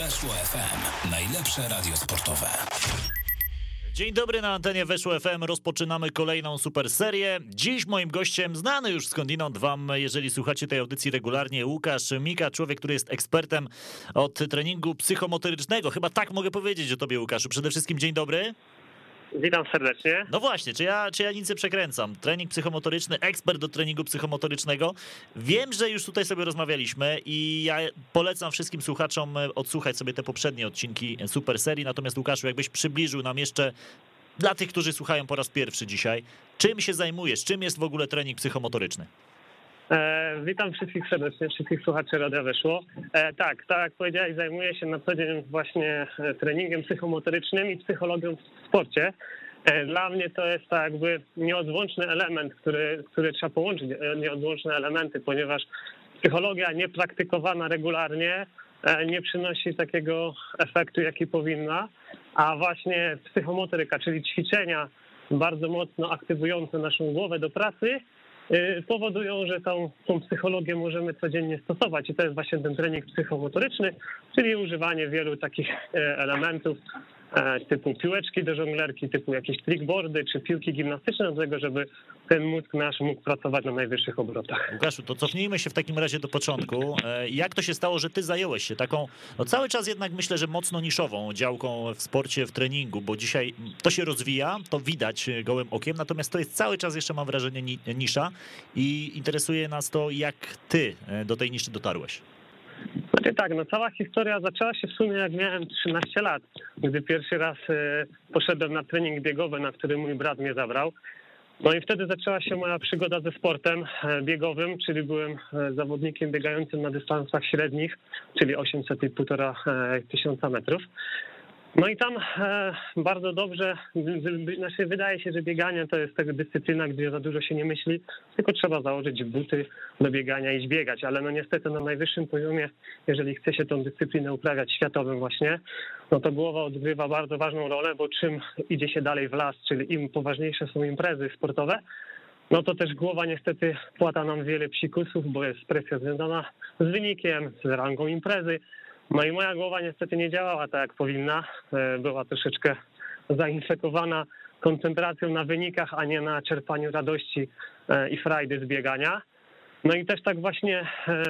Weszło FM. Najlepsze radio sportowe. Dzień dobry na antenie Weszło FM. Rozpoczynamy kolejną super serię. Dziś moim gościem, znany już skądinąd wam, jeżeli słuchacie tej audycji regularnie, Łukasz Mika, człowiek, który jest ekspertem od treningu psychomotorycznego. Chyba tak mogę powiedzieć o tobie, Łukaszu. Przede wszystkim dzień dobry. Witam serdecznie. No właśnie, czy ja, czy ja nic nie przekręcam? Trening psychomotoryczny, ekspert do treningu psychomotorycznego. Wiem, że już tutaj sobie rozmawialiśmy i ja polecam wszystkim słuchaczom e, odsłuchać sobie te poprzednie odcinki super serii. Natomiast Łukaszu, jakbyś przybliżył nam jeszcze dla tych, którzy słuchają po raz pierwszy dzisiaj, czym się zajmujesz? Czym jest w ogóle trening psychomotoryczny? E, witam wszystkich serdecznie, wszystkich słuchaczy Radia Weszło. E, tak, tak jak powiedziałeś, zajmuję się na co dzień właśnie e, treningiem psychomotorycznym i psychologią w sporcie. E, dla mnie to jest tak jakby nieodłączny element, który, który trzeba połączyć, e, nieodłączne elementy, ponieważ psychologia niepraktykowana regularnie e, nie przynosi takiego efektu, jaki powinna, a właśnie psychomotoryka, czyli ćwiczenia bardzo mocno aktywujące naszą głowę do pracy, powodują, że tą, tą psychologię możemy codziennie stosować. I to jest właśnie ten trening psychomotoryczny, czyli używanie wielu takich e, elementów e, typu piłeczki do żonglerki, typu jakieś trickboardy czy piłki gimnastyczne do tego, żeby ten mózg nasz mógł pracować na najwyższych obrotach. Łukaszu, to cofnijmy się w takim razie do początku. E, Jak to się stało, że ty zająłeś się taką, no cały czas jednak myślę, że mocno niszową działką w sporcie, w treningu, bo dzisiaj to się rozwija, to widać e, gołym okiem, natomiast to jest cały czas jeszcze mam wrażenie ni- nisza i interesuje nas to, jak ty e, do tej niszy dotarłeś. Znaczy tak, no cała historia zaczęła się w sumie jak miałem 13 lat, gdy pierwszy raz poszedłem na trening biegowy, na który mój brat mnie zabrał. No i wtedy zaczęła się moja przygoda ze sportem e, biegowym, czyli byłem e, zawodnikiem biegającym na dystansach średnich, czyli 800 i 1,5 e, metrów. No i tam e, bardzo dobrze, znaczy wydaje się, że bieganie to jest taka dyscyplina, gdzie za dużo się nie myśli, tylko trzeba założyć buty do biegania i biegać, ale no niestety na najwyższym poziomie, jeżeli chce się tą dyscyplinę uprawiać światowym właśnie, no to głowa odgrywa bardzo ważną rolę, bo czym idzie się dalej w las, czyli im poważniejsze są imprezy sportowe, no to też głowa niestety płata nam wiele psikusów, bo jest presja związana z wynikiem, z rangą imprezy. No i moja głowa niestety nie działała tak jak powinna. E, Była troszeczkę zainfekowana koncentracją na wynikach, a nie na czerpaniu radości e, i frajdy z biegania. No i też tak właśnie e,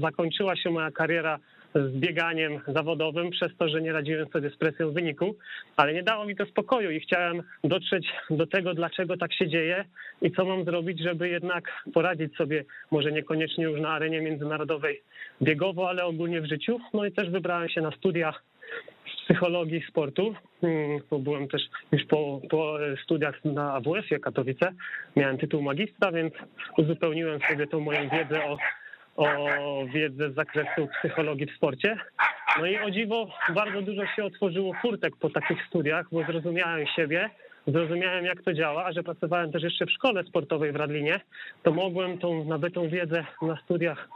zakończyła się moja kariera z bieganiem zawodowym przez to, że nie radziłem sobie z presją wyniku, ale nie dało mi to spokoju i chciałem dotrzeć do tego, dlaczego tak się dzieje i co mam zrobić, żeby jednak poradzić sobie, może niekoniecznie już na arenie międzynarodowej biegowo, ale ogólnie w życiu. No i też wybrałem się na studia psychologii sportu, mm, bo byłem też już po, po studiach na AWF-ie Katowice, miałem tytuł magistra, więc uzupełniłem sobie tą moją wiedzę o, o wiedzę z zakresu psychologii w sporcie. No i o dziwo bardzo dużo się otworzyło furtek po takich studiach, bo zrozumiałem siebie, zrozumiałem jak to działa, a że pracowałem też jeszcze w szkole sportowej w Radlinie, to mogłem tą nabytą wiedzę na studiach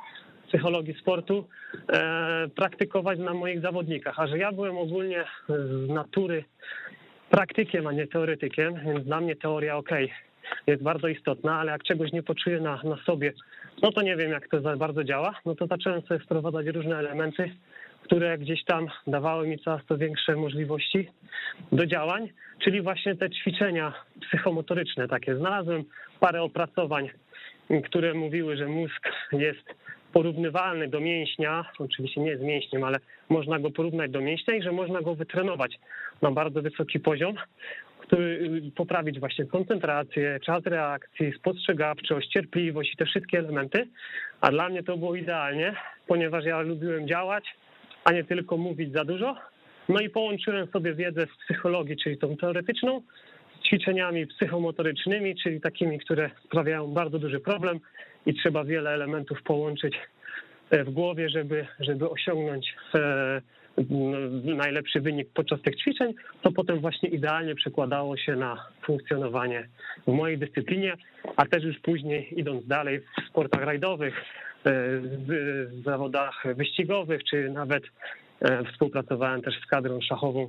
psychologii sportu e, praktykować na moich zawodnikach. A że ja byłem ogólnie z natury praktykiem, a nie teoretykiem, więc dla mnie teoria ok, jest bardzo istotna, ale jak czegoś nie poczuję na, na sobie, no to nie wiem jak to za bardzo działa, no to zacząłem sobie wprowadzać różne elementy, które gdzieś tam dawały mi coraz to większe możliwości do działań, czyli właśnie te ćwiczenia psychomotoryczne takie. Znalazłem parę opracowań, które mówiły, że mózg jest porównywalny do mięśnia, oczywiście nie z mięśniem, ale można go porównać do mięśnia i że można go wytrenować na bardzo wysoki poziom, który poprawić właśnie koncentrację, czas reakcji, spostrzegawczość, cierpliwość i te wszystkie elementy. A dla mnie to było idealnie, ponieważ ja lubiłem działać, a nie tylko mówić za dużo. No i połączyłem sobie wiedzę z psychologii, czyli tą teoretyczną, z ćwiczeniami psychomotorycznymi, czyli takimi, które sprawiają bardzo duży problem i trzeba wiele elementów połączyć e, w głowie, żeby, żeby osiągnąć e, najlepszy wynik podczas tych ćwiczeń, to potem właśnie idealnie przekładało się na funkcjonowanie w mojej dyscyplinie, a też już później idąc dalej w sportach rajdowych, e, w zawodach wyścigowych, czy nawet e, współpracowałem też z kadrą szachową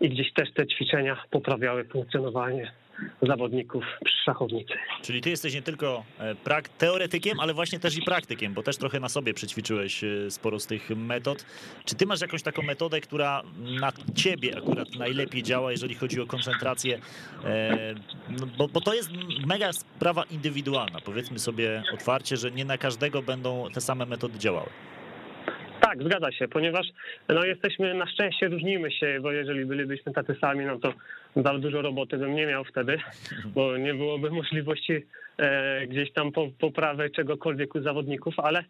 i gdzieś też te ćwiczenia poprawiały funkcjonowanie zawodników przy szachownicy. Czyli ty jesteś nie tylko e, prak teoretykiem, ale właśnie też i praktykiem, bo też trochę na sobie przećwiczyłeś e, sporo z tych metod. Czy ty masz jakąś taką metodę, która na ciebie akurat najlepiej działa, jeżeli chodzi o koncentrację? E, no, bo, bo to jest mega sprawa indywidualna. Powiedzmy sobie otwarcie, że nie na każdego będą te same metody działały. Tak, zgadza się, ponieważ no, jesteśmy, na szczęście różnimy się, bo jeżeli bylibyśmy tacy sami, no to za dużo roboty bym nie miał wtedy, bo nie byłoby możliwości e, gdzieś tam poprawy czegokolwiek u zawodników, ale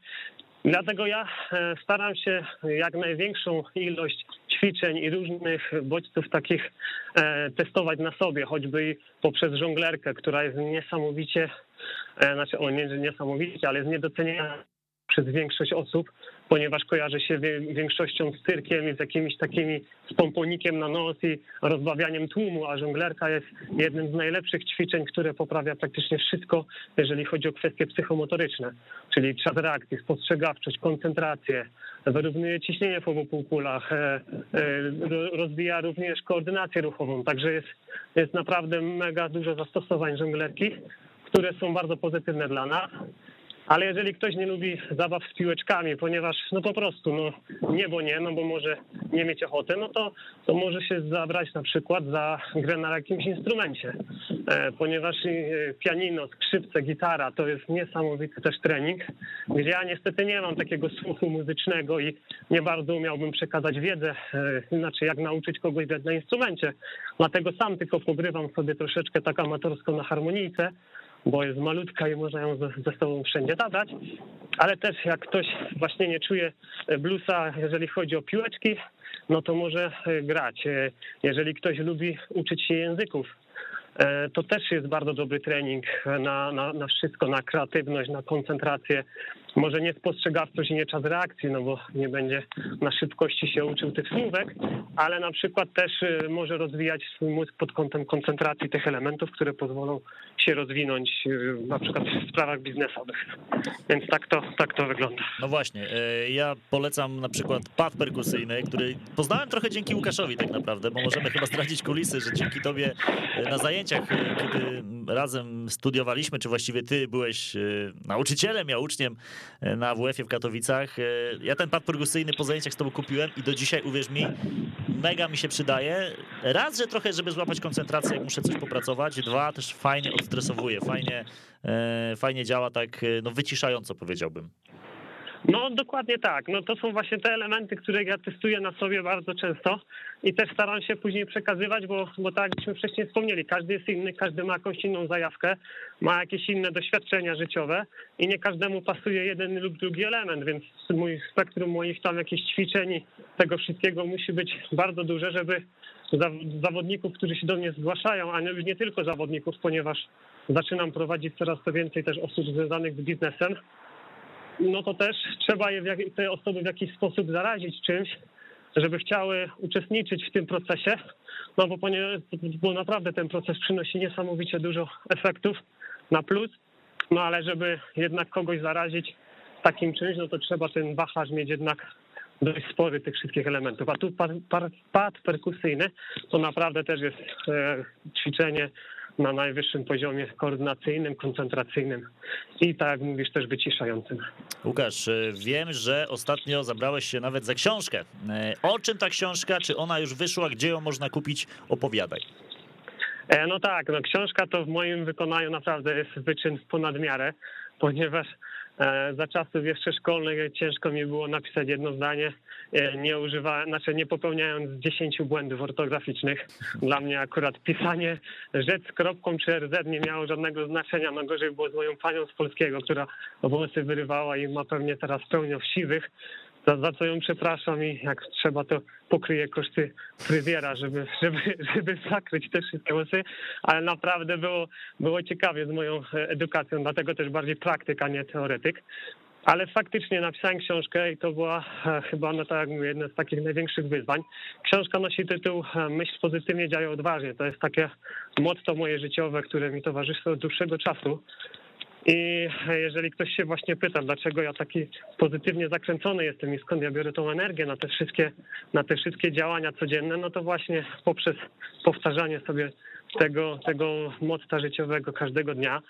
Dlatego ja e, staram się jak największą ilość ćwiczeń i różnych bodźców takich e, testować na sobie, choćby poprzez żonglerkę, która jest niesamowicie, e, znaczy o nie, niesamowicie, ale jest niedoceniana przez większość osób, ponieważ kojarzy się większością z cyrkiem i z jakimiś takimi z pomponikiem na nos i rozbawianiem tłumu, a żonglerka jest jednym z najlepszych ćwiczeń, które poprawia praktycznie wszystko, jeżeli chodzi o kwestie psychomotoryczne, czyli czas reakcji, spostrzegawczość, koncentrację, wyrównuje ciśnienie w obu półkulach, e, e, rozwija również koordynację ruchową, także jest, jest naprawdę mega dużo zastosowań żonglerki, które są bardzo pozytywne dla nas. Ale jeżeli ktoś nie lubi zabaw z piłeczkami, ponieważ no po prostu no nie, bo nie, no bo może nie mieć ochoty, no to, to może się zabrać na przykład za grę na jakimś instrumencie, e, ponieważ e, pianino, skrzypce, gitara to jest niesamowity też trening, gdzie ja niestety nie mam takiego słuchu muzycznego i nie bardzo umiałbym przekazać wiedzę, znaczy jak nauczyć kogoś grać na instrumencie. Dlatego sam tylko pogrywam sobie troszeczkę tak amatorsko na harmonijce, bo jest malutka i można ją ze, sobą wszędzie zabrać, ale też jak ktoś właśnie nie czuje bluesa, jeżeli chodzi o piłeczki, no to może e, grać. E, jeżeli ktoś lubi uczyć się języków, e, to też jest bardzo dobry trening na, na, na wszystko, na kreatywność, na koncentrację, może nie spostrzegawczość i nie czas reakcji, no bo nie będzie na szybkości się uczył tych słówek, ale na przykład też y, może rozwijać swój mózg pod kątem koncentracji tych elementów, które pozwolą się rozwinąć y, na przykład w sprawach biznesowych. Więc tak to, tak to wygląda. No właśnie, y, ja polecam na przykład pad perkusyjny, który poznałem trochę dzięki Łukaszowi tak naprawdę, bo możemy chyba zdradzić kulisy, że dzięki tobie na zajęciach, kiedy razem studiowaliśmy, czy właściwie ty byłeś nauczycielem, ja uczniem, E, na WF-ie w Katowicach. E, ja ten pad perkusyjny po zajęciach z tobą kupiłem i do dzisiaj, uwierz mi, mega mi się przydaje. Raz, że trochę, żeby złapać koncentrację, jak muszę coś popracować. Dwa, też fajnie odstresowuje, fajnie, e, fajnie działa tak no, wyciszająco, powiedziałbym. No dokładnie tak. No to są właśnie te elementy, które ja testuję na sobie bardzo często i też staram się później przekazywać, bo, bo tak jakśmy wcześniej wspomnieli, każdy jest inny, każdy ma jakąś inną zajawkę, ma jakieś inne doświadczenia życiowe i nie każdemu pasuje jeden lub drugi element, więc mój spektrum moich tam jakichś ćwiczeń tego wszystkiego musi być bardzo duże, żeby zawodników, którzy się do mnie zgłaszają, a już nie tylko zawodników, ponieważ zaczynam prowadzić coraz to więcej też osób związanych z biznesem, no to też trzeba je te osoby w jakiś sposób zarazić czymś, żeby chciały uczestniczyć w tym procesie, no bo, bo naprawdę ten proces przynosi niesamowicie dużo efektów na plus, no ale żeby jednak kogoś zarazić takim czymś, no to trzeba ten wachlarz mieć jednak dość spory tych wszystkich elementów. A tu pad, pad perkusyjny to naprawdę też jest e, ćwiczenie na najwyższym poziomie koordynacyjnym, koncentracyjnym i tak jak mówisz, też wyciszającym. Łukasz, e, wiem, że ostatnio zabrałeś się nawet za książkę. E, o czym ta książka? Czy ona już wyszła? Gdzie ją można kupić? Opowiadaj. E, no tak, no książka to w moim wykonaniu naprawdę jest wyczyn ponad miarę, ponieważ za czasów jeszcze szkolnych ciężko mi było napisać jedno zdanie, e, nie używałem, znaczy nie popełniając dziesięciu błędów ortograficznych. Dla mnie akurat pisanie rzecz z kropką czy RZ nie miało żadnego znaczenia. No gorzej było z moją panią z polskiego, która włosy wyrywała i ma pewnie teraz pełnią siwych za, za co ją przepraszam i jak trzeba, to pokryję koszty fryzjera, żeby, żeby, żeby zakryć te wszystkie łysy, ale naprawdę było, było ciekawie z moją edukacją, dlatego też bardziej praktyk, a nie teoretyk. Ale faktycznie napisałem książkę i to była e, chyba, no tak jak mówię, jedno z takich największych wyzwań. Książka nosi tytuł e, Myśl pozytywnie, działaj odważnie. To jest takie motto moje życiowe, które mi towarzyszy od dłuższego czasu. I jeżeli ktoś się właśnie pyta, dlaczego ja taki pozytywnie zakręcony jestem i skąd ja biorę tą energię na te wszystkie, na te wszystkie działania codzienne, no to właśnie poprzez powtarzanie sobie tego, tego mocta życiowego każdego dnia.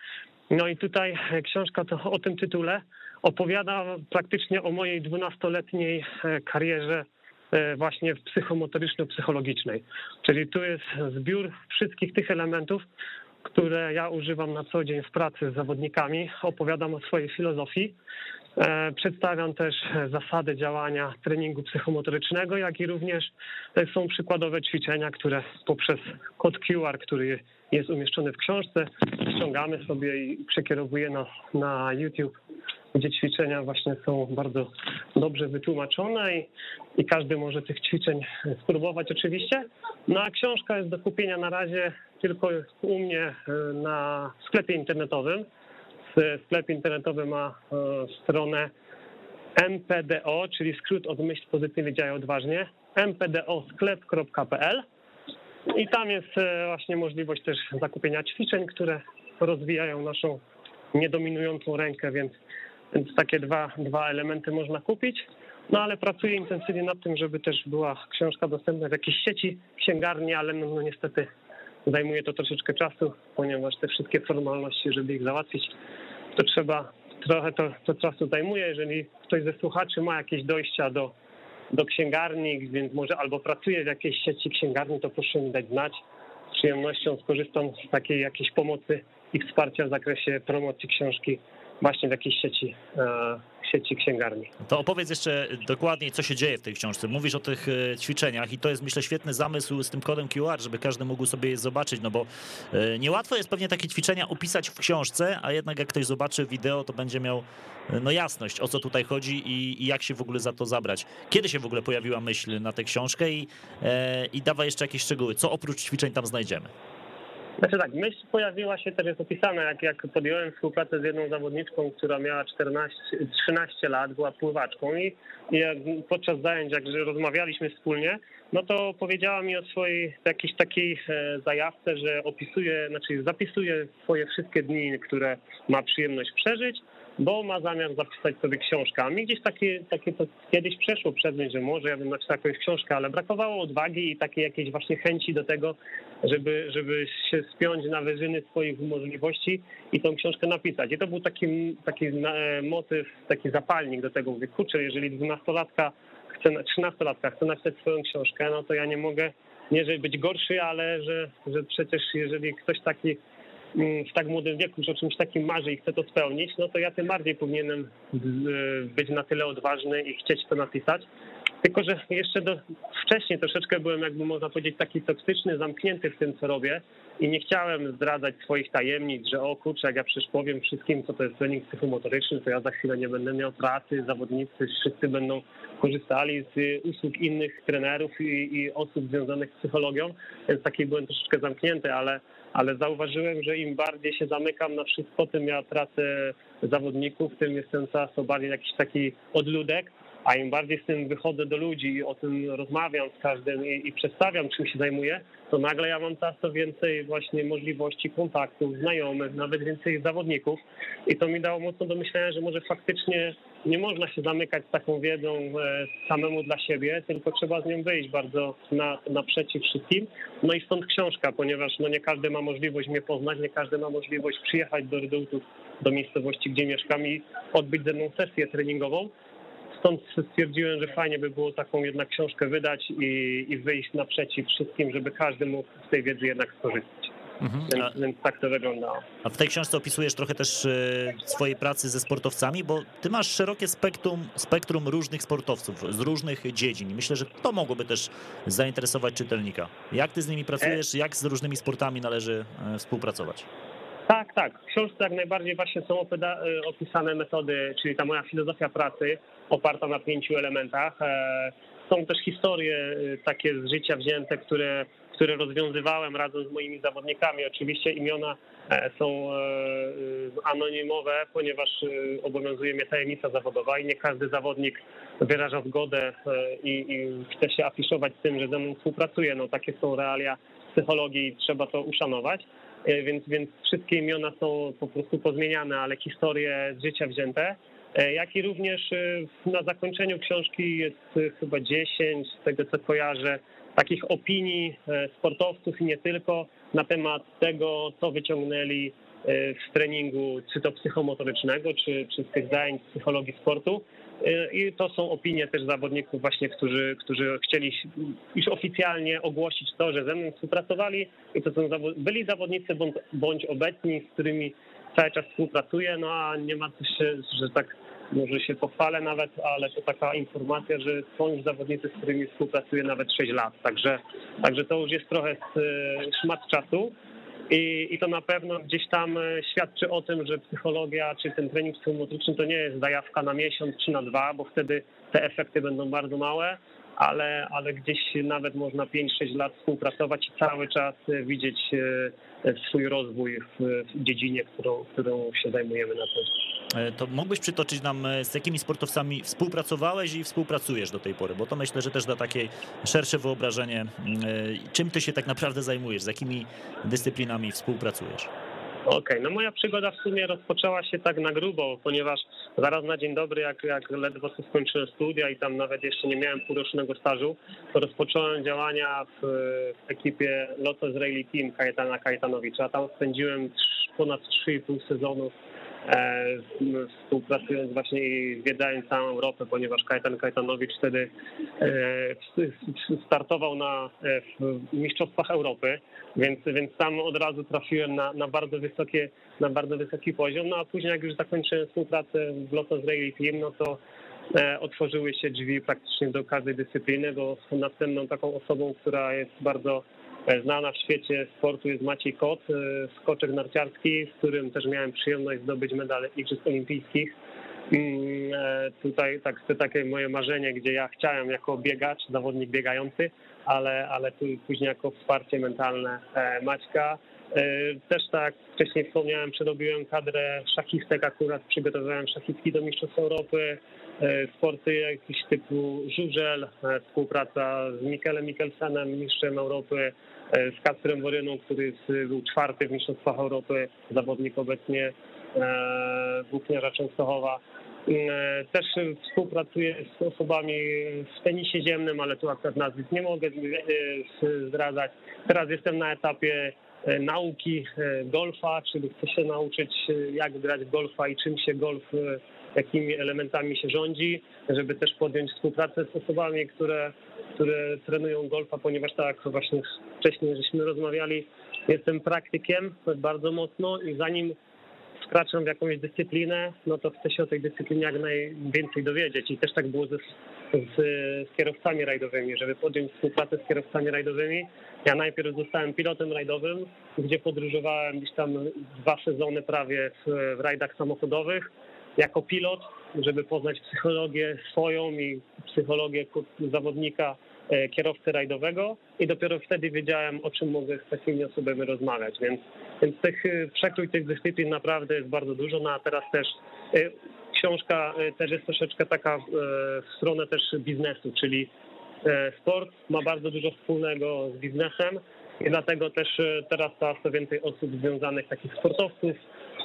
No i tutaj książka to o tym tytule opowiada praktycznie o mojej dwunastoletniej karierze e, właśnie psychomotoryczno-psychologicznej. Czyli tu jest zbiór wszystkich tych elementów, które ja używam na co dzień w pracy z zawodnikami. Opowiadam o swojej filozofii. E, przedstawiam też zasady działania treningu psychomotorycznego, jak i również są przykładowe ćwiczenia, które poprzez kod QR, który jest umieszczony w książce, ściągamy sobie i przekierowuje nas na YouTube, gdzie ćwiczenia właśnie są bardzo dobrze wytłumaczone i, i każdy może tych ćwiczeń spróbować oczywiście. No a książka jest do kupienia na razie tylko u mnie e, na sklepie internetowym. Sklep internetowy ma e, stronę mpdo, czyli skrót od myśl pozytywnie działa odważnie, mpdosklep.pl i tam jest e, właśnie możliwość też zakupienia ćwiczeń, które rozwijają naszą niedominującą rękę, więc, więc takie dwa, dwa elementy można kupić. No ale pracuję intensywnie nad tym, żeby też była książka dostępna w jakiejś sieci, księgarni, ale no, no niestety Zajmuje to troszeczkę czasu, ponieważ te wszystkie formalności, żeby ich załatwić, to trzeba, trochę to, to czasu zajmuje. Jeżeli ktoś ze słuchaczy ma jakieś dojścia do, do księgarni, więc może albo pracuje w jakiejś sieci księgarni, to proszę mi dać znać. Z przyjemnością skorzystam z takiej jakiejś pomocy i wsparcia w zakresie promocji książki właśnie w jakiejś sieci, e, sieci księgarni. To opowiedz jeszcze dokładniej, co się dzieje w tej książce. Mówisz o tych e, ćwiczeniach i to jest, myślę, świetny zamysł z tym kodem QR, żeby każdy mógł sobie je zobaczyć, no bo e, niełatwo jest pewnie takie ćwiczenia opisać w książce, a jednak jak ktoś zobaczy wideo, to będzie miał no jasność, o co tutaj chodzi i, i jak się w ogóle za to zabrać. Kiedy się w ogóle pojawiła myśl na tę książkę i, i dawaj jeszcze jakieś szczegóły, co oprócz ćwiczeń tam znajdziemy? Znaczy tak, myśl pojawiła się, też jest opisane, jak, jak podjąłem współpracę z jedną zawodniczką, która miała 14, 13 lat, była pływaczką i, i podczas zajęć, jak rozmawialiśmy wspólnie, no to powiedziała mi o swojej jakiejś takiej e, zajawce, że opisuje, znaczy zapisuje swoje wszystkie dni, które ma przyjemność przeżyć, bo ma zamiar zapisać sobie książkę. A mi gdzieś takie, takie to kiedyś przeszło przed mnie, że może ja bym napisał jakąś książkę, ale brakowało odwagi i takiej jakiejś właśnie chęci do tego, żeby, żeby się spiąć na wyżyny swoich możliwości i tą książkę napisać. I to był taki, taki e, motyw, taki zapalnik do tego. Mówię, kurczę, jeżeli dwunastolatka chce, trzynastolatka chce napisać swoją książkę, no to ja nie mogę, nie żeby być gorszy, ale że, że przecież jeżeli ktoś taki w tak młodym wieku już o czymś takim marzy i chce to spełnić, no to ja tym bardziej powinienem y, być na tyle odważny i chcieć to napisać. Tylko, że jeszcze do, wcześniej troszeczkę byłem, jakby można powiedzieć, taki toksyczny, zamknięty w tym, co robię i nie chciałem zdradzać swoich tajemnic, że o kurczę, jak ja przecież powiem wszystkim, co to jest trening psychomotoryczny, to ja za chwilę nie będę miał pracy, zawodnicy wszyscy będą korzystali z usług innych trenerów i, i osób związanych z psychologią, więc taki byłem troszeczkę zamknięty, ale ale zauważyłem, że im bardziej się zamykam na wszystko, tym ja tracę zawodników, tym jestem coraz bardziej jakiś taki odludek, a im bardziej z tym wychodzę do ludzi i o tym rozmawiam z każdym i, i przedstawiam, czym się zajmuję, to nagle ja mam coraz więcej właśnie możliwości kontaktów, znajomych, nawet więcej zawodników i to mi dało mocno do myślenia, że może faktycznie nie można się zamykać z taką wiedzą e, samemu dla siebie, tylko trzeba z nią wyjść bardzo na, naprzeciw wszystkim. No i stąd książka, ponieważ no nie każdy ma możliwość mnie poznać, nie każdy ma możliwość przyjechać do Redoutów, do miejscowości, gdzie mieszkam i odbyć ze mną sesję treningową. Stąd stwierdziłem, że fajnie by było taką jednak książkę wydać i, i wyjść naprzeciw wszystkim, żeby każdy mógł z tej wiedzy jednak skorzystać. Mhm. Więc, więc, tak to wygląda. A w tej książce opisujesz trochę też e, swojej pracy ze sportowcami, bo ty masz szerokie spektrum, spektrum różnych sportowców z różnych dziedzin. Myślę, że to mogłoby też zainteresować czytelnika. Jak ty z nimi pracujesz, jak z różnymi sportami należy e, współpracować? Tak, tak. W książce jak najbardziej właśnie są e, opisane metody, czyli ta moja filozofia pracy oparta na pięciu elementach. Są też historie takie z życia wzięte, które które rozwiązywałem razem z moimi zawodnikami. Oczywiście imiona e, są e, anonimowe, ponieważ e, obowiązuje mnie tajemnica zawodowa i nie każdy zawodnik wyraża zgodę i, i chce się afiszować z tym, że ze mną współpracuje. No takie są realia psychologii i trzeba to uszanować. E, więc, więc wszystkie imiona są po prostu pozmieniane, ale historie z życia wzięte. E, jak i również e, na zakończeniu książki jest chyba 10, z tego co kojarzę, takich opinii sportowców i nie tylko na temat tego, co wyciągnęli w treningu, czy to psychomotorycznego, czy, czy z tych zajęć psychologii sportu. Y, I to są opinie też zawodników właśnie, którzy, którzy chcieli już oficjalnie ogłosić to, że ze mną współpracowali i to są byli zawodnicy bądź, bądź obecni, z którymi cały czas współpracuję, no a nie ma coś, że tak może się pochwalę nawet, ale to taka informacja, że są już zawodnicy, z którymi współpracuję nawet 6 lat, także, także to już jest trochę szmat czasu. I, I to na pewno gdzieś tam e, świadczy o tym, że psychologia czy ten trening psychomotryczny to nie jest zajawka na miesiąc czy na dwa, bo wtedy te efekty będą bardzo małe, ale, ale gdzieś nawet można 5-6 lat współpracować i cały czas e, widzieć e, swój rozwój w dziedzinie, którą, którą się zajmujemy na co E, to mógłbyś przytoczyć nam, e, z jakimi sportowcami współpracowałeś i współpracujesz do tej pory, bo to myślę, że też da takie szersze wyobrażenie, e, czym ty się tak naprawdę zajmujesz, z jakimi dyscyplinami współpracujesz. Okej, okay, no moja przygoda w sumie rozpoczęła się tak na grubo, ponieważ zaraz na dzień dobry, jak, jak ledwo skończyłem studia i tam nawet jeszcze nie miałem półrocznego stażu, to rozpocząłem działania w, w ekipie Lotto Israeli Team Kajetana Kajetanowicza. Tam spędziłem ponad 3,5 sezonów E, współpracując właśnie i zwiedzając całą Europę, ponieważ Kajetan Kajetanowicz wtedy e, startował na e, Mistrzostwach Europy, więc, więc tam od razu trafiłem na, na, bardzo wysokie, na bardzo wysoki poziom, no a później jak już zakończyłem współpracę w Lotto Israeli Team, no to otworzyły się drzwi praktycznie do każdej dyscypliny, bo następną taką osobą, która jest bardzo znana w świecie sportu jest Maciej Kot, e, skoczek narciarski, z którym też miałem przyjemność zdobyć medal Igrzysk Olimpijskich. Mm, e, tutaj tak, to takie moje marzenie, gdzie ja chciałem jako biegacz, zawodnik biegający, ale, ale później jako wsparcie mentalne e, Maćka. Też tak wcześniej wspomniałem, przerobiłem kadrę szachistek, akurat przygotowywałem szachistki do Mistrzostw Europy, sporty jakiś typu żużel, współpraca z Mikelem Mikkelsenem, mistrzem Europy, E, z Kacprem Woryną, który jest, był czwarty w Mistrzostwach Europy, zawodnik obecnie e, włókniarza Częstochowa. E, też współpracuję z osobami w tenisie ziemnym, ale tu akurat nazwisk nie mogę zdradzać. Teraz jestem na etapie nauki golfa, czyli chcę się nauczyć jak grać golfa i czym się golf, jakimi elementami się rządzi, żeby też podjąć współpracę z osobami, które które trenują golfa, ponieważ tak właśnie wcześniej żeśmy rozmawiali, jestem praktykiem bardzo mocno i zanim wkraczam w jakąś dyscyplinę, no to chcę się o tej dyscyplinie jak najwięcej dowiedzieć. I też tak było z, z, z kierowcami rajdowymi, żeby podjąć współpracę z kierowcami rajdowymi. Ja najpierw zostałem pilotem rajdowym, gdzie podróżowałem gdzieś tam dwa sezony prawie w, w rajdach samochodowych jako pilot, żeby poznać psychologię swoją i psychologię zawodnika E, kierowcy rajdowego. I dopiero wtedy wiedziałem, o czym mogę z takimi osobami rozmawiać. Więc, więc tych e, przekrój tych dyscyplin naprawdę jest bardzo dużo, no a teraz też e, książka też jest troszeczkę taka w stronę też biznesu, czyli sport ma bardzo dużo wspólnego z biznesem. I dlatego też teraz coraz to więcej osób związanych, takich sportowców,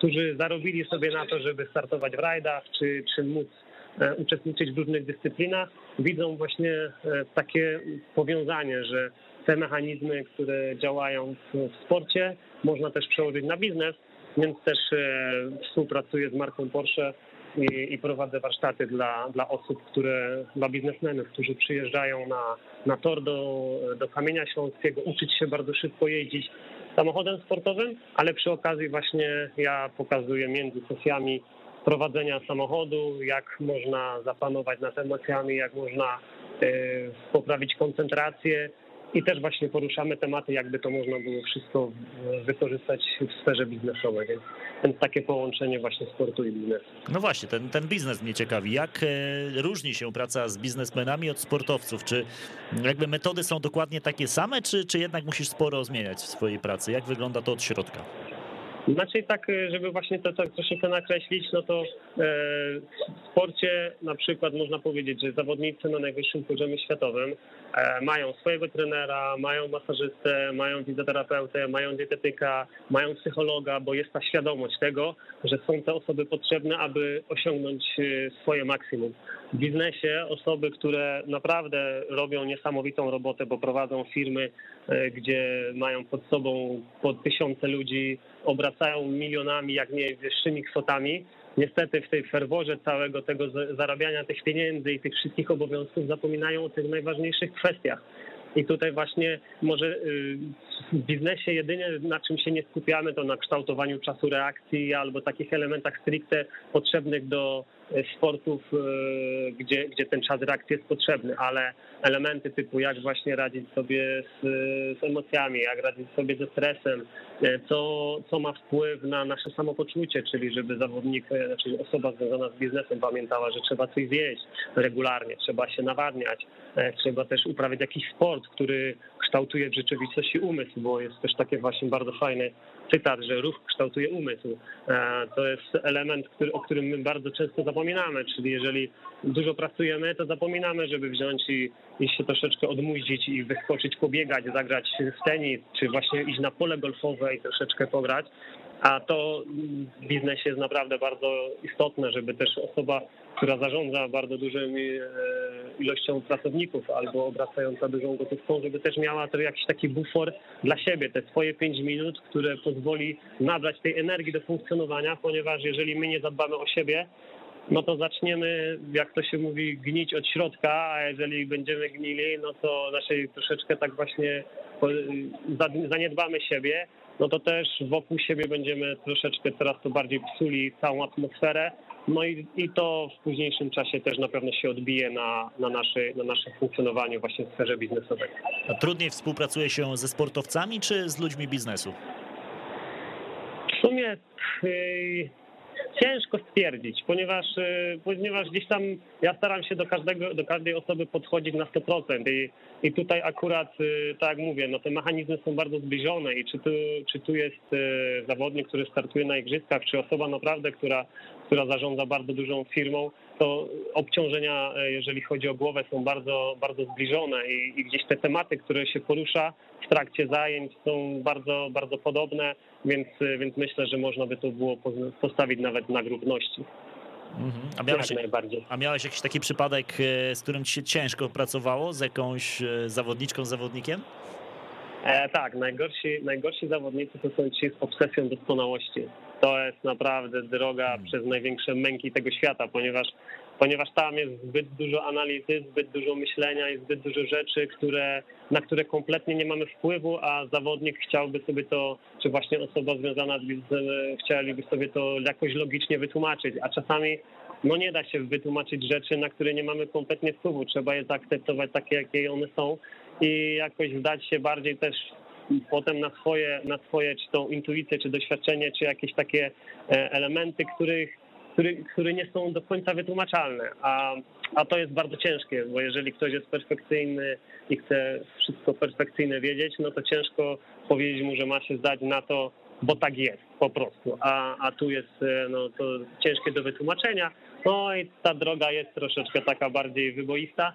którzy zarobili sobie na to, żeby startować w rajdach, czy, czy móc E, uczestniczyć w różnych dyscyplinach, widzą właśnie e, takie powiązanie, że te mechanizmy, które działają w, sporcie, można też przełożyć na biznes, więc też e, współpracuję z marką Porsche i, i, prowadzę warsztaty dla, dla osób, które, dla biznesmenów, którzy przyjeżdżają na, na tor do, do Kamienia Śląskiego, uczyć się bardzo szybko jeździć samochodem sportowym, ale przy okazji właśnie ja pokazuję między sesjami prowadzenia samochodu, jak można zapanować nad emocjami, jak można e, poprawić koncentrację i też właśnie poruszamy tematy, jakby to można było wszystko wykorzystać w sferze biznesowej. Więc, więc takie połączenie właśnie sportu i biznesu. No właśnie, ten, ten biznes mnie ciekawi. Jak e, różni się praca z biznesmenami od sportowców? Czy jakby metody są dokładnie takie same, czy, czy jednak musisz sporo zmieniać w swojej pracy? Jak wygląda to od środka? Znaczy tak, żeby właśnie to tak troszeczkę nakreślić, no to w sporcie na przykład można powiedzieć, że zawodnicy na najwyższym poziomie światowym mają swojego trenera, mają masażystę, mają fizjoterapeutę, mają dietetyka, mają psychologa, bo jest ta świadomość tego, że są te osoby potrzebne, aby osiągnąć swoje maksimum. Biznesie osoby, które naprawdę robią niesamowitą robotę, bo prowadzą firmy, gdzie mają pod sobą po tysiące ludzi, obracają milionami, jak nie wyższymi kwotami. Niestety w tej ferworze całego tego zarabiania tych pieniędzy i tych wszystkich obowiązków zapominają o tych najważniejszych kwestiach. I tutaj właśnie może w biznesie jedynie na czym się nie skupiamy, to na kształtowaniu czasu reakcji albo takich elementach stricte potrzebnych do sportów, gdzie, gdzie ten czas reakcji jest potrzebny, ale elementy typu jak właśnie radzić sobie z, z emocjami, jak radzić sobie ze stresem, co, co ma wpływ na nasze samopoczucie, czyli żeby zawodnik, znaczy osoba związana z biznesem pamiętała, że trzeba coś zjeść regularnie, trzeba się nawadniać, trzeba też uprawiać jakiś sport, który kształtuje w rzeczywistości umysł, bo jest też takie właśnie bardzo fajne cytat, że ruch kształtuje umysł. To jest element, który, o którym my bardzo często zapominamy, czyli jeżeli dużo pracujemy, to zapominamy, żeby wziąć i, i się troszeczkę odmuździć i wyskoczyć, pobiegać, zagrać w tenis, czy właśnie iść na pole golfowe i troszeczkę pograć. A to w biznesie jest naprawdę bardzo istotne, żeby też osoba, która zarządza bardzo dużą ilością pracowników albo obracająca dużą gotówką, żeby też miała to jakiś taki bufor dla siebie, te swoje pięć minut, które pozwoli nabrać tej energii do funkcjonowania, ponieważ jeżeli my nie zadbamy o siebie, no to zaczniemy, jak to się mówi, gnić od środka, a jeżeli będziemy gnili, no to naszej troszeczkę tak właśnie zaniedbamy siebie, no to też wokół siebie będziemy troszeczkę coraz to bardziej psuli całą atmosferę, no i, i to w późniejszym czasie też na pewno się odbije na, na, naszej, na naszym funkcjonowaniu właśnie w sferze biznesowej. A trudniej współpracuje się ze sportowcami czy z ludźmi biznesu? W sumie ciężko stwierdzić, ponieważ, yy, ponieważ gdzieś tam ja staram się do każdego, do każdej osoby podchodzić na 100% i, i tutaj akurat, yy, tak jak mówię, no te mechanizmy są bardzo zbliżone i czy tu, czy tu jest zawodnik, który startuje na igrzyskach, czy osoba naprawdę, która która zarządza bardzo dużą firmą, to obciążenia, jeżeli chodzi o głowę, są bardzo, bardzo zbliżone i, i, gdzieś te tematy, które się porusza w trakcie zajęć są bardzo, bardzo podobne, więc, więc myślę, że można by to było postawić nawet na równości. Mhm. A, miałeś, a miałeś jakiś taki przypadek, z którym ci się ciężko pracowało, z jakąś zawodniczką, zawodnikiem? E, tak, najgorsi, najgorsi zawodnicy to są ci z obsesją doskonałości to jest naprawdę droga hmm. przez największe męki tego świata, ponieważ, ponieważ tam jest zbyt dużo analizy, zbyt dużo myślenia i zbyt dużo rzeczy, które, na które kompletnie nie mamy wpływu, a zawodnik chciałby sobie to, czy właśnie osoba związana z biznesem chcieliby sobie to jakoś logicznie wytłumaczyć, a czasami no nie da się wytłumaczyć rzeczy, na które nie mamy kompletnie wpływu. Trzeba je zaakceptować takie, jakie one są i jakoś zdać się bardziej też potem na swoje, na swoje czy tą intuicję, czy doświadczenie, czy jakieś takie e, elementy, których, które, które nie są do końca wytłumaczalne, a, a to jest bardzo ciężkie, bo jeżeli ktoś jest perfekcyjny i chce wszystko perfekcyjne wiedzieć, no to ciężko powiedzieć mu, że ma się zdać na to, bo tak jest po prostu, a, a tu jest e, no, to ciężkie do wytłumaczenia. No i ta droga jest troszeczkę taka bardziej wyboista,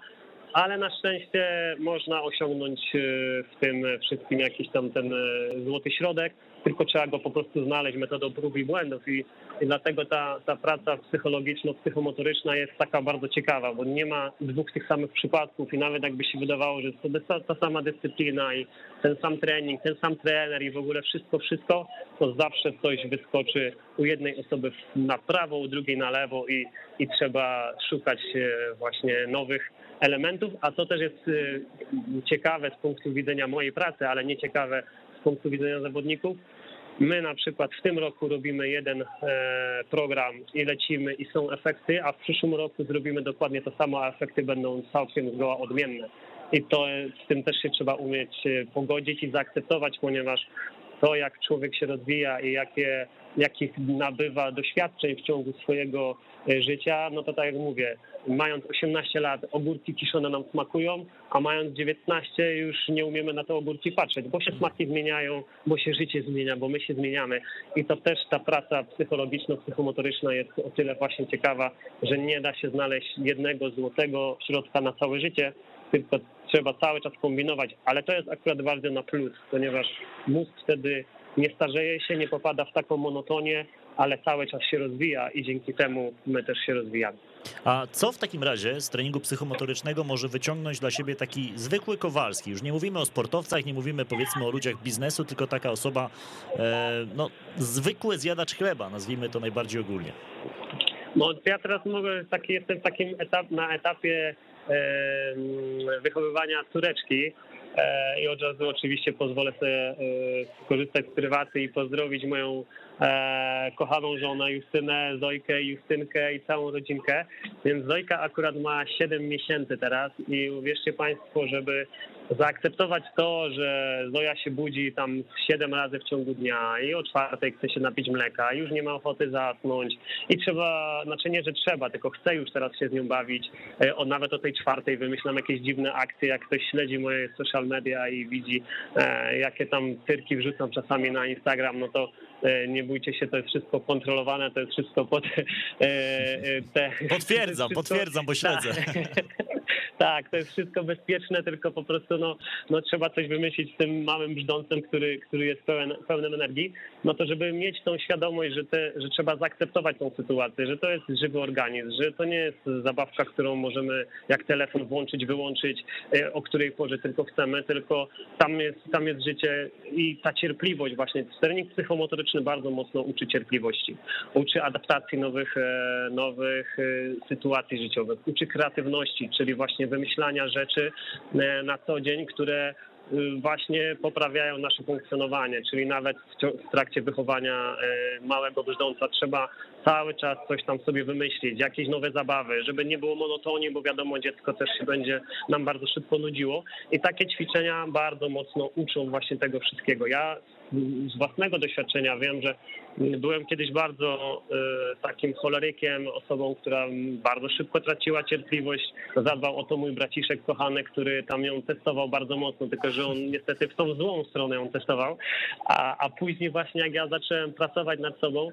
ale na szczęście można osiągnąć e, w tym wszystkim jakiś tam ten e, złoty środek, tylko trzeba go po prostu znaleźć metodą prób i błędów. I, i dlatego ta, ta praca psychologiczno-psychomotoryczna jest taka bardzo ciekawa, bo nie ma dwóch tych samych przypadków i nawet jakby się wydawało, że to ta, ta sama dyscyplina i ten sam trening, ten sam trener i w ogóle wszystko, wszystko, to zawsze coś wyskoczy u jednej osoby na prawo, u drugiej na lewo i, i trzeba szukać e, właśnie nowych elementów, a to też jest y, ciekawe z punktu widzenia mojej pracy, ale nie ciekawe punktu widzenia zawodników. My na przykład w tym roku robimy jeden e, program i lecimy i są efekty, a w przyszłym roku zrobimy dokładnie to samo, a efekty będą całkiem zgoła odmienne. I to z tym też się trzeba umieć e, pogodzić i zaakceptować, ponieważ to, jak człowiek się rozwija i jakie, jakich nabywa doświadczeń w ciągu swojego e, życia, no to tak jak mówię, mając 18 lat ogórki kiszone nam smakują, a mając 19 już nie umiemy na te ogórki patrzeć, bo się smaki zmieniają, bo się życie zmienia, bo my się zmieniamy. I to też ta praca psychologiczno-psychomotoryczna jest o tyle właśnie ciekawa, że nie da się znaleźć jednego złotego środka na całe życie, tylko trzeba cały czas kombinować, ale to jest akurat bardzo na plus, ponieważ mózg wtedy nie starzeje się, nie popada w taką monotonię, ale cały czas się rozwija i dzięki temu my też się rozwijamy. A co w takim razie z treningu psychomotorycznego może wyciągnąć dla siebie taki zwykły Kowalski? Już nie mówimy o sportowcach, nie mówimy powiedzmy o ludziach biznesu, tylko taka osoba, e, no zwykły zjadacz chleba, nazwijmy to najbardziej ogólnie. No ja teraz mogę, taki, jestem takim etap, na etapie wychowywania córeczki e, i od razu oczywiście pozwolę sobie e, skorzystać z prywaty i pozdrowić moją e, kochaną żonę Justynę, Zojkę, Justynkę i całą rodzinkę. Więc Zojka akurat ma 7 miesięcy teraz i uwierzcie Państwo, żeby zaakceptować to, że Zoja się budzi tam 7 razy w ciągu dnia i o czwartej chce się napić mleka, już nie ma ochoty zasnąć i trzeba, znaczy nie, że trzeba, tylko chce już teraz się z nią bawić. E, o, nawet o tej czwartej wymyślam jakieś dziwne akcje, jak ktoś śledzi moje social media i widzi, e, jakie tam cyrki wrzucam czasami na Instagram, no to nie bójcie się, to jest wszystko kontrolowane, to jest wszystko pod te... Potwierdzam, wszystko, potwierdzam, bo śledzę. Tak, tak, to jest wszystko bezpieczne, tylko po prostu no, no trzeba coś wymyślić z tym małym brzdącem, który, który jest pełen, pełnym energii, no to żeby mieć tą świadomość, że, te, że trzeba zaakceptować tą sytuację, że to jest żywy organizm, że to nie jest zabawka, którą możemy jak telefon włączyć, wyłączyć, e, o której porze tylko chcemy, tylko tam jest, tam jest życie i ta cierpliwość właśnie. Trening psychomotoryczny bardzo mocno uczy cierpliwości, uczy adaptacji nowych, e, nowych e, sytuacji życiowych, uczy kreatywności, czyli właśnie wymyślania rzeczy na co dzień, które właśnie poprawiają nasze funkcjonowanie, czyli nawet w trakcie wychowania małego brzdąca trzeba cały czas coś tam sobie wymyślić, jakieś nowe zabawy, żeby nie było monotonii, bo wiadomo, dziecko też się będzie nam bardzo szybko nudziło i takie ćwiczenia bardzo mocno uczą właśnie tego wszystkiego. Ja z własnego doświadczenia wiem, że byłem kiedyś bardzo y, takim cholerykiem, osobą, która bardzo szybko traciła cierpliwość. Zadbał o to mój braciszek kochany, który tam ją testował bardzo mocno, tylko że on niestety w tą złą stronę ją testował. A, a później właśnie jak ja zacząłem pracować nad sobą,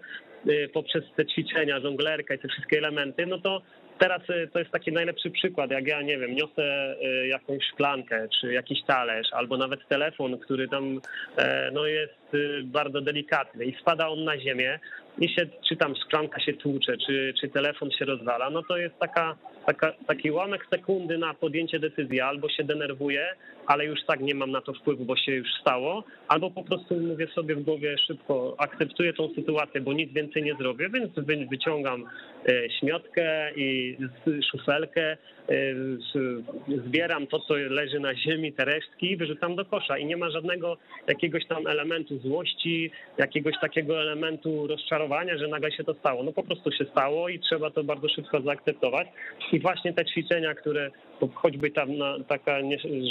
y, poprzez te ćwiczenia, żonglerka i te wszystkie elementy, no to teraz y, to jest taki najlepszy przykład, jak ja, nie wiem, niosę y, jakąś szklankę, czy jakiś talerz, albo nawet telefon, który tam e, no, jest y, bardzo delikatny i spada on na ziemię się, czy tam szklanka się tłucze, czy, czy telefon się rozwala, no to jest taka, taka, taki łamek sekundy na podjęcie decyzji, albo się denerwuję, ale już tak nie mam na to wpływu, bo się już stało, albo po prostu mówię sobie w głowie szybko, akceptuję tą sytuację, bo nic więcej nie zrobię, więc wyciągam e, śmiotkę i szufelkę, e, zbieram to, co leży na ziemi, te resztki i wyrzucam do kosza. I nie ma żadnego jakiegoś tam elementu złości, jakiegoś takiego elementu rozczarowania, że nagle się to stało. No po prostu się stało i trzeba to bardzo szybko zaakceptować. I właśnie te ćwiczenia, które choćby ta taka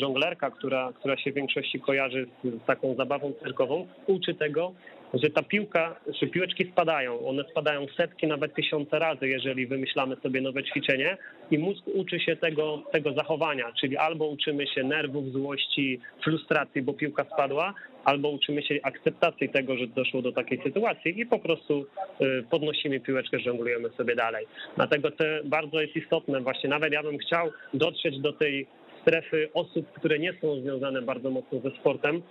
żonglerka, która, która się w większości kojarzy z taką zabawą cyrkową, uczy tego, że ta piłka, że piłeczki spadają. One spadają setki, nawet tysiące razy, jeżeli wymyślamy sobie nowe ćwiczenie i mózg uczy się tego, tego zachowania, czyli albo uczymy się nerwów, złości, frustracji, bo piłka spadła, albo uczymy się akceptacji tego, że doszło do takiej sytuacji i po prostu y, podnosimy piłeczkę, żonglujemy sobie dalej. Dlatego to bardzo jest istotne, właśnie nawet ja bym chciał dotrzeć do tej strefy osób, które nie są związane bardzo mocno ze sportem,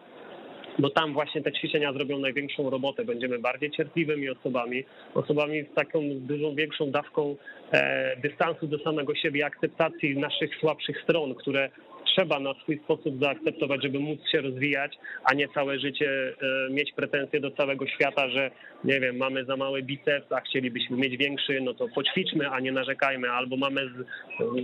bo tam właśnie te ćwiczenia zrobią największą robotę. Będziemy bardziej cierpliwymi osobami, osobami z taką dużą, większą dawką e, dystansu do samego siebie, akceptacji naszych słabszych stron, które trzeba na swój sposób zaakceptować, żeby móc się rozwijać, a nie całe życie e, mieć pretensje do całego świata, że nie wiem, mamy za mały biceps, a chcielibyśmy mieć większy, no to poćwiczmy, a nie narzekajmy, albo mamy,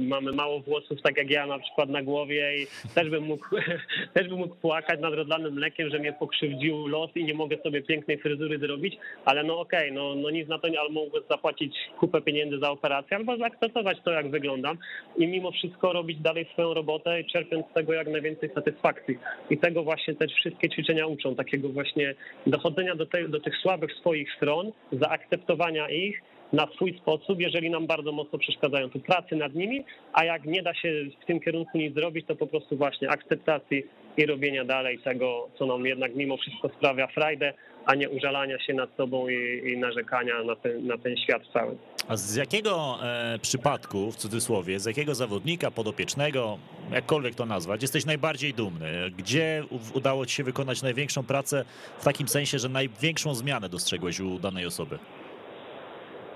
mamy mało włosów, tak jak ja na przykład na głowie i też bym mógł, też bym mógł płakać nad rozlanym mlekiem, że mnie pokrzywdził los i nie mogę sobie pięknej fryzury zrobić, ale no okej, okay, no, no nic na to albo mogę zapłacić kupę pieniędzy za operację, albo zaakceptować to, jak wyglądam i mimo wszystko robić dalej swoją robotę i czerpiąc z tego jak najwięcej satysfakcji. I tego właśnie też wszystkie ćwiczenia uczą, takiego właśnie dochodzenia do, te, do tych słabych swoich stron, zaakceptowania ich na swój sposób, jeżeli nam bardzo mocno przeszkadzają. Tu pracy nad nimi, a jak nie da się w tym kierunku nic zrobić, to po prostu właśnie akceptacji i robienia dalej tego, co nam jednak mimo wszystko sprawia frajdę, a nie użalania się nad sobą i, i narzekania na ten, na ten świat cały. A z jakiego e, przypadku, w cudzysłowie, z jakiego zawodnika podopiecznego, jakkolwiek to nazwać, jesteś najbardziej dumny? Gdzie udało ci się wykonać największą pracę w takim sensie, że największą zmianę dostrzegłeś u danej osoby?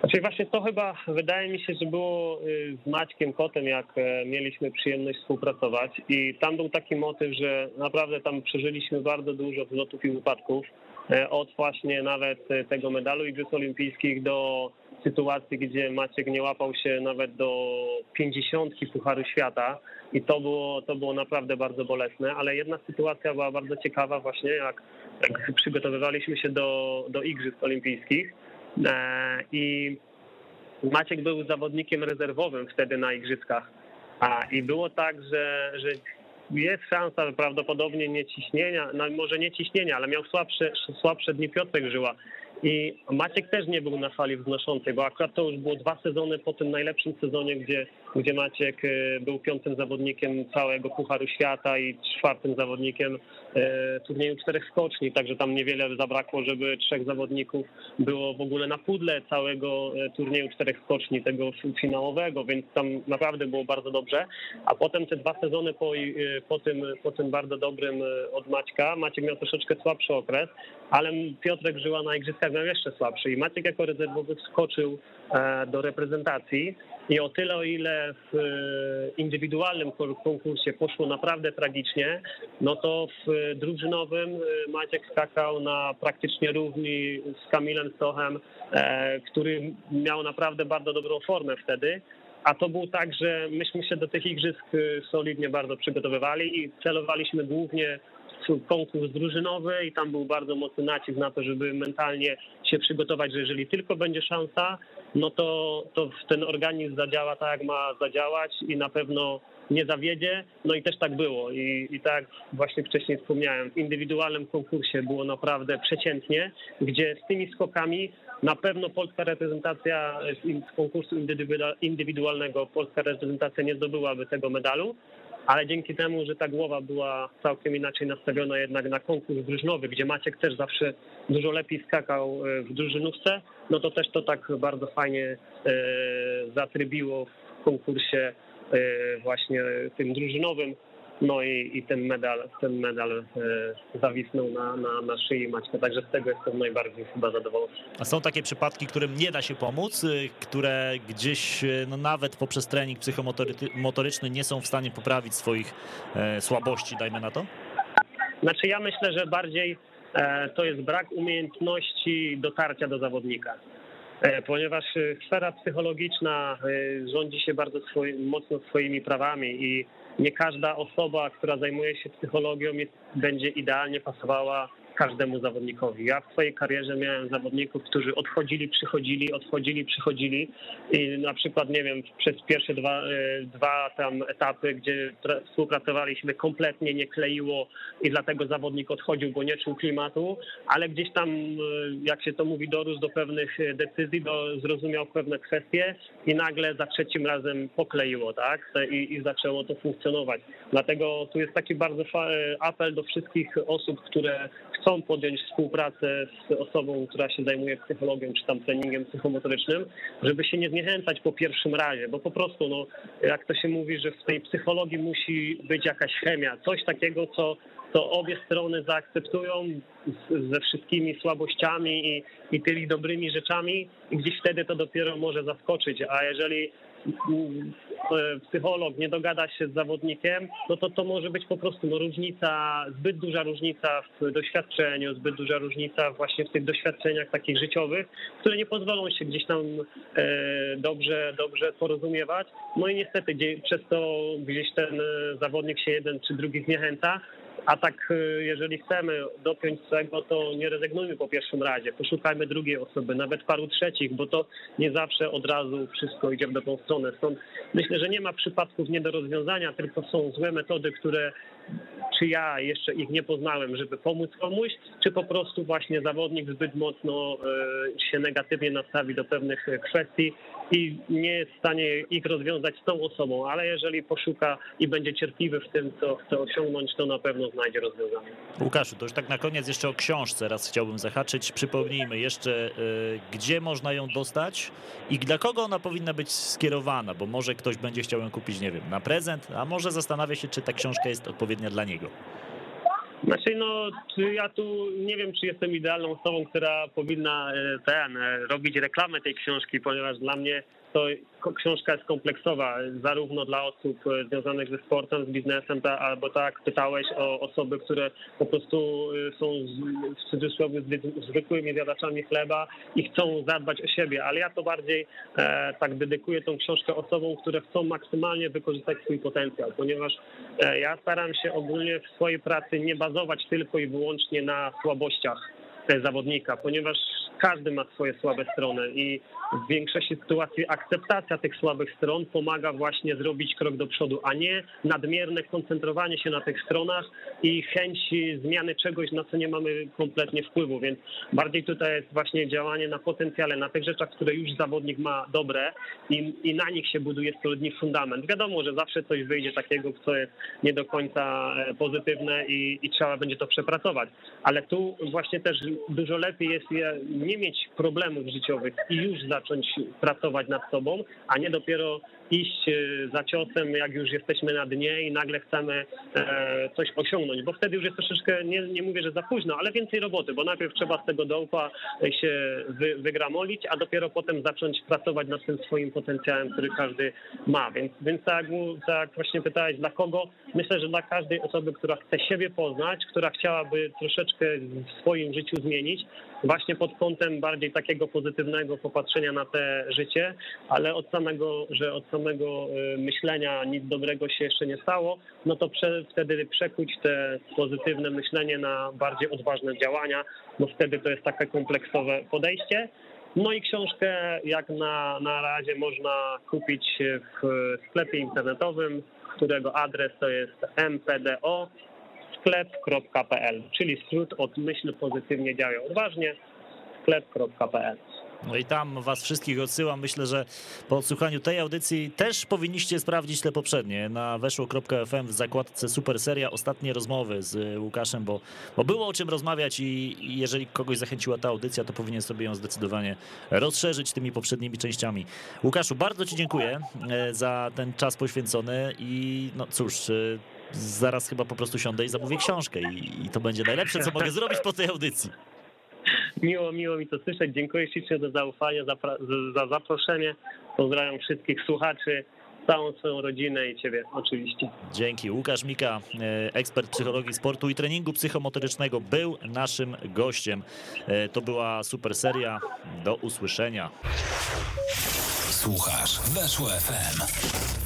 Znaczy właśnie to chyba wydaje mi się, że było y, z Maćkiem Kotem, jak e, mieliśmy przyjemność współpracować i tam był taki motyw, że naprawdę tam przeżyliśmy bardzo dużo wzlotów i upadków. E, od właśnie nawet e, tego medalu Igrzysk Olimpijskich do sytuacji, gdzie Maciek nie łapał się nawet do pięćdziesiątki Pucharu Świata i to było, to było naprawdę bardzo bolesne, ale jedna sytuacja była bardzo ciekawa właśnie, jak, jak przygotowywaliśmy się do, do Igrzysk Olimpijskich i Maciek był zawodnikiem rezerwowym wtedy na Igrzyskach. I było tak, że, że jest szansa prawdopodobnie nie ciśnienia, no może nie ciśnienia, ale miał słabsze, słabsze dni Piotrek Żyła. I Maciek też nie był na fali wznoszącej, bo akurat to już było dwa sezony po tym najlepszym sezonie, gdzie, gdzie Maciek e, był piątym zawodnikiem całego Pucharu Świata i czwartym zawodnikiem e, turnieju czterech skoczni, także tam niewiele zabrakło, żeby trzech zawodników było w ogóle na pudle całego e, turnieju czterech skoczni, tego finałowego, więc tam naprawdę było bardzo dobrze. A potem te dwa sezony po, po, tym, po tym bardzo dobrym od Maćka, Maciek miał troszeczkę słabszy okres, ale Piotrek żyła na igrzyskach miał jeszcze słabszy i Maciek jako rezerwowy wskoczył e, do reprezentacji i o tyle, o ile w e, indywidualnym konkursie poszło naprawdę tragicznie, no to w drużynowym e, Maciek skakał na praktycznie równi z Kamilem Stochem, który miał naprawdę bardzo dobrą formę wtedy. A to było tak, że myśmy się do tych igrzysk solidnie bardzo przygotowywali i celowaliśmy głównie konkurs drużynowy i tam był bardzo mocny nacisk na to, żeby mentalnie się przygotować, że jeżeli tylko będzie szansa, no to, to ten organizm zadziała tak, jak ma zadziałać i na pewno nie zawiedzie. No i też tak było. I, I tak właśnie wcześniej wspomniałem, w indywidualnym konkursie było naprawdę przeciętnie, gdzie z tymi skokami na pewno polska reprezentacja z konkursu indywidualnego, polska reprezentacja nie zdobyłaby tego medalu, ale dzięki temu, że ta głowa była całkiem inaczej nastawiona jednak na konkurs drużynowy, gdzie Maciek też zawsze dużo lepiej skakał e, w drużynówce, no to też to tak bardzo fajnie e, zatrybiło w konkursie e, właśnie tym drużynowym. No i, i ten medal, ten medal e, zawisnął na, na, na szyi Maćka, także z tego jestem najbardziej chyba zadowolony. A są takie przypadki, którym nie da się pomóc, y, które gdzieś y, no nawet poprzez trening psychomotoryczny nie są w stanie poprawić swoich e, słabości, dajmy na to? Znaczy ja myślę, że bardziej e, to jest brak umiejętności dotarcia do zawodnika ponieważ sfera psychologiczna rządzi się bardzo mocno swoimi prawami i nie każda osoba, która zajmuje się psychologią, jest, będzie idealnie pasowała każdemu zawodnikowi. Ja w swojej karierze miałem zawodników, którzy odchodzili, przychodzili, odchodzili, przychodzili i na przykład, nie wiem, przez pierwsze dwa, e, dwa tam etapy, gdzie współpracowaliśmy, kompletnie nie kleiło i dlatego zawodnik odchodził, bo nie czuł klimatu, ale gdzieś tam, e, jak się to mówi, dorósł do pewnych decyzji, do, zrozumiał pewne kwestie i nagle za trzecim razem pokleiło, tak? I, i zaczęło to funkcjonować. Dlatego tu jest taki bardzo e, apel do wszystkich osób, które chcą podjąć współpracę z osobą, która się zajmuje psychologią czy tam treningiem psychomotorycznym, żeby się nie zniechęcać po pierwszym razie, bo po prostu, no, jak to się mówi, że w tej psychologii musi być jakaś chemia, coś takiego, co to obie strony zaakceptują ze wszystkimi słabościami i, i tymi dobrymi rzeczami i gdzieś wtedy to dopiero może zaskoczyć, a jeżeli psycholog nie dogada się z zawodnikiem, no to to może być po prostu no, różnica, zbyt duża różnica w doświadczeniu, zbyt duża różnica właśnie w tych doświadczeniach takich życiowych, które nie pozwolą się gdzieś tam e, dobrze, dobrze porozumiewać. No i niestety przez to gdzieś ten e, zawodnik się jeden czy drugi zniechęca, A tak, y, jeżeli chcemy dopiąć tego, to nie rezygnujmy po pierwszym razie, poszukajmy drugiej osoby, nawet paru trzecich, bo to nie zawsze od razu wszystko idzie w dobrą stronę. Stąd myślę, że nie ma przypadków nie do rozwiązania, tylko są złe metody, które czy ja jeszcze ich nie poznałem, żeby pomóc komuś, czy po prostu właśnie zawodnik zbyt mocno y, się negatywnie nastawi do pewnych kwestii i nie jest w stanie ich rozwiązać z tą osobą, ale jeżeli poszuka i będzie cierpliwy w tym, co chce osiągnąć, to na pewno znajdzie rozwiązanie. Łukaszu, to już tak na koniec jeszcze o książce raz chciałbym zahaczyć. Przypomnijmy jeszcze, y, gdzie można ją dostać i dla kogo ona powinna być skierowana, bo może ktoś będzie chciał ją kupić, nie wiem, na prezent, a może zastanawia się, czy ta książka jest odpowiednia dla niego. Znaczy, no, ja tu nie wiem, czy jestem idealną osobą, która powinna e, ten, e, robić reklamę tej książki, ponieważ dla mnie to książka jest kompleksowa, zarówno dla osób e, związanych ze sportem, z biznesem, ta, albo tak pytałeś o osoby, które po prostu są w cudzysłowie zwykłymi zjadaczami chleba i chcą zadbać o siebie, ale ja to bardziej e, tak dedykuję tą książkę osobom, które chcą maksymalnie wykorzystać swój potencjał, ponieważ e, ja staram się ogólnie w swojej pracy nie bazować tylko i wyłącznie na słabościach zawodnika, ponieważ każdy ma swoje słabe strony i w większości sytuacji akceptacja tych słabych stron pomaga właśnie zrobić krok do przodu, a nie nadmierne koncentrowanie się na tych stronach i chęć zmiany czegoś, na co nie mamy kompletnie wpływu. Więc bardziej tutaj jest właśnie działanie na potencjale, na tych rzeczach, które już zawodnik ma dobre i, i na nich się buduje solidny fundament. Wiadomo, że zawsze coś wyjdzie takiego, co jest nie do końca e, pozytywne i, i trzeba będzie to przepracować. Ale tu właśnie też dużo lepiej jest nie mieć problemów życiowych i już zacząć pracować nad sobą, a nie dopiero iść e, za ciosem, jak już jesteśmy na dnie i nagle chcemy e, coś osiągnąć, bo wtedy już jest troszeczkę, nie, nie mówię, że za późno, ale więcej roboty, bo najpierw trzeba z tego dołka się wy, wygramolić, a dopiero potem zacząć pracować nad tym swoim potencjałem, który każdy ma. Więc, więc tak, tak właśnie pytałeś, dla kogo? Myślę, że dla każdej osoby, która chce siebie poznać, która chciałaby troszeczkę w swoim życiu zmienić, właśnie pod kątem bardziej takiego pozytywnego popatrzenia na te życie, ale od samego, że od samego y, myślenia nic dobrego się jeszcze nie stało, no to prze, wtedy przekuć te pozytywne myślenie na bardziej odważne działania, bo wtedy to jest takie kompleksowe podejście. No i książkę jak na, na razie można kupić w sklepie internetowym, którego adres to jest mpdo sklep.pl, czyli skrót od myśl pozytywnie działają odważnie, sklep.pl. No i tam was wszystkich odsyłam. Myślę, że po odsłuchaniu tej audycji też powinniście sprawdzić te poprzednie na weszło.fm w zakładce Super Seria. Ostatnie rozmowy z Łukaszem, bo, bo było o czym rozmawiać i, jeżeli kogoś zachęciła ta audycja, to powinien sobie ją zdecydowanie rozszerzyć tymi poprzednimi częściami. Łukaszu, bardzo ci dziękuję e, za ten czas poświęcony i no cóż, e, zaraz chyba po prostu siądę i zamówię książkę i, i to będzie najlepsze, co mogę zrobić po tej audycji. Miło, miło mi to słyszeć. Dziękuję ślicznie za zaufanie, za, za zaproszenie. Pozdrawiam wszystkich słuchaczy całą swoją rodzinę i ciebie oczywiście. Dzięki. Łukasz Mika, e, ekspert psychologii sportu i treningu psychomotorycznego, był naszym gościem. E, to była super seria. Do usłyszenia. Słuchasz Weszło FM.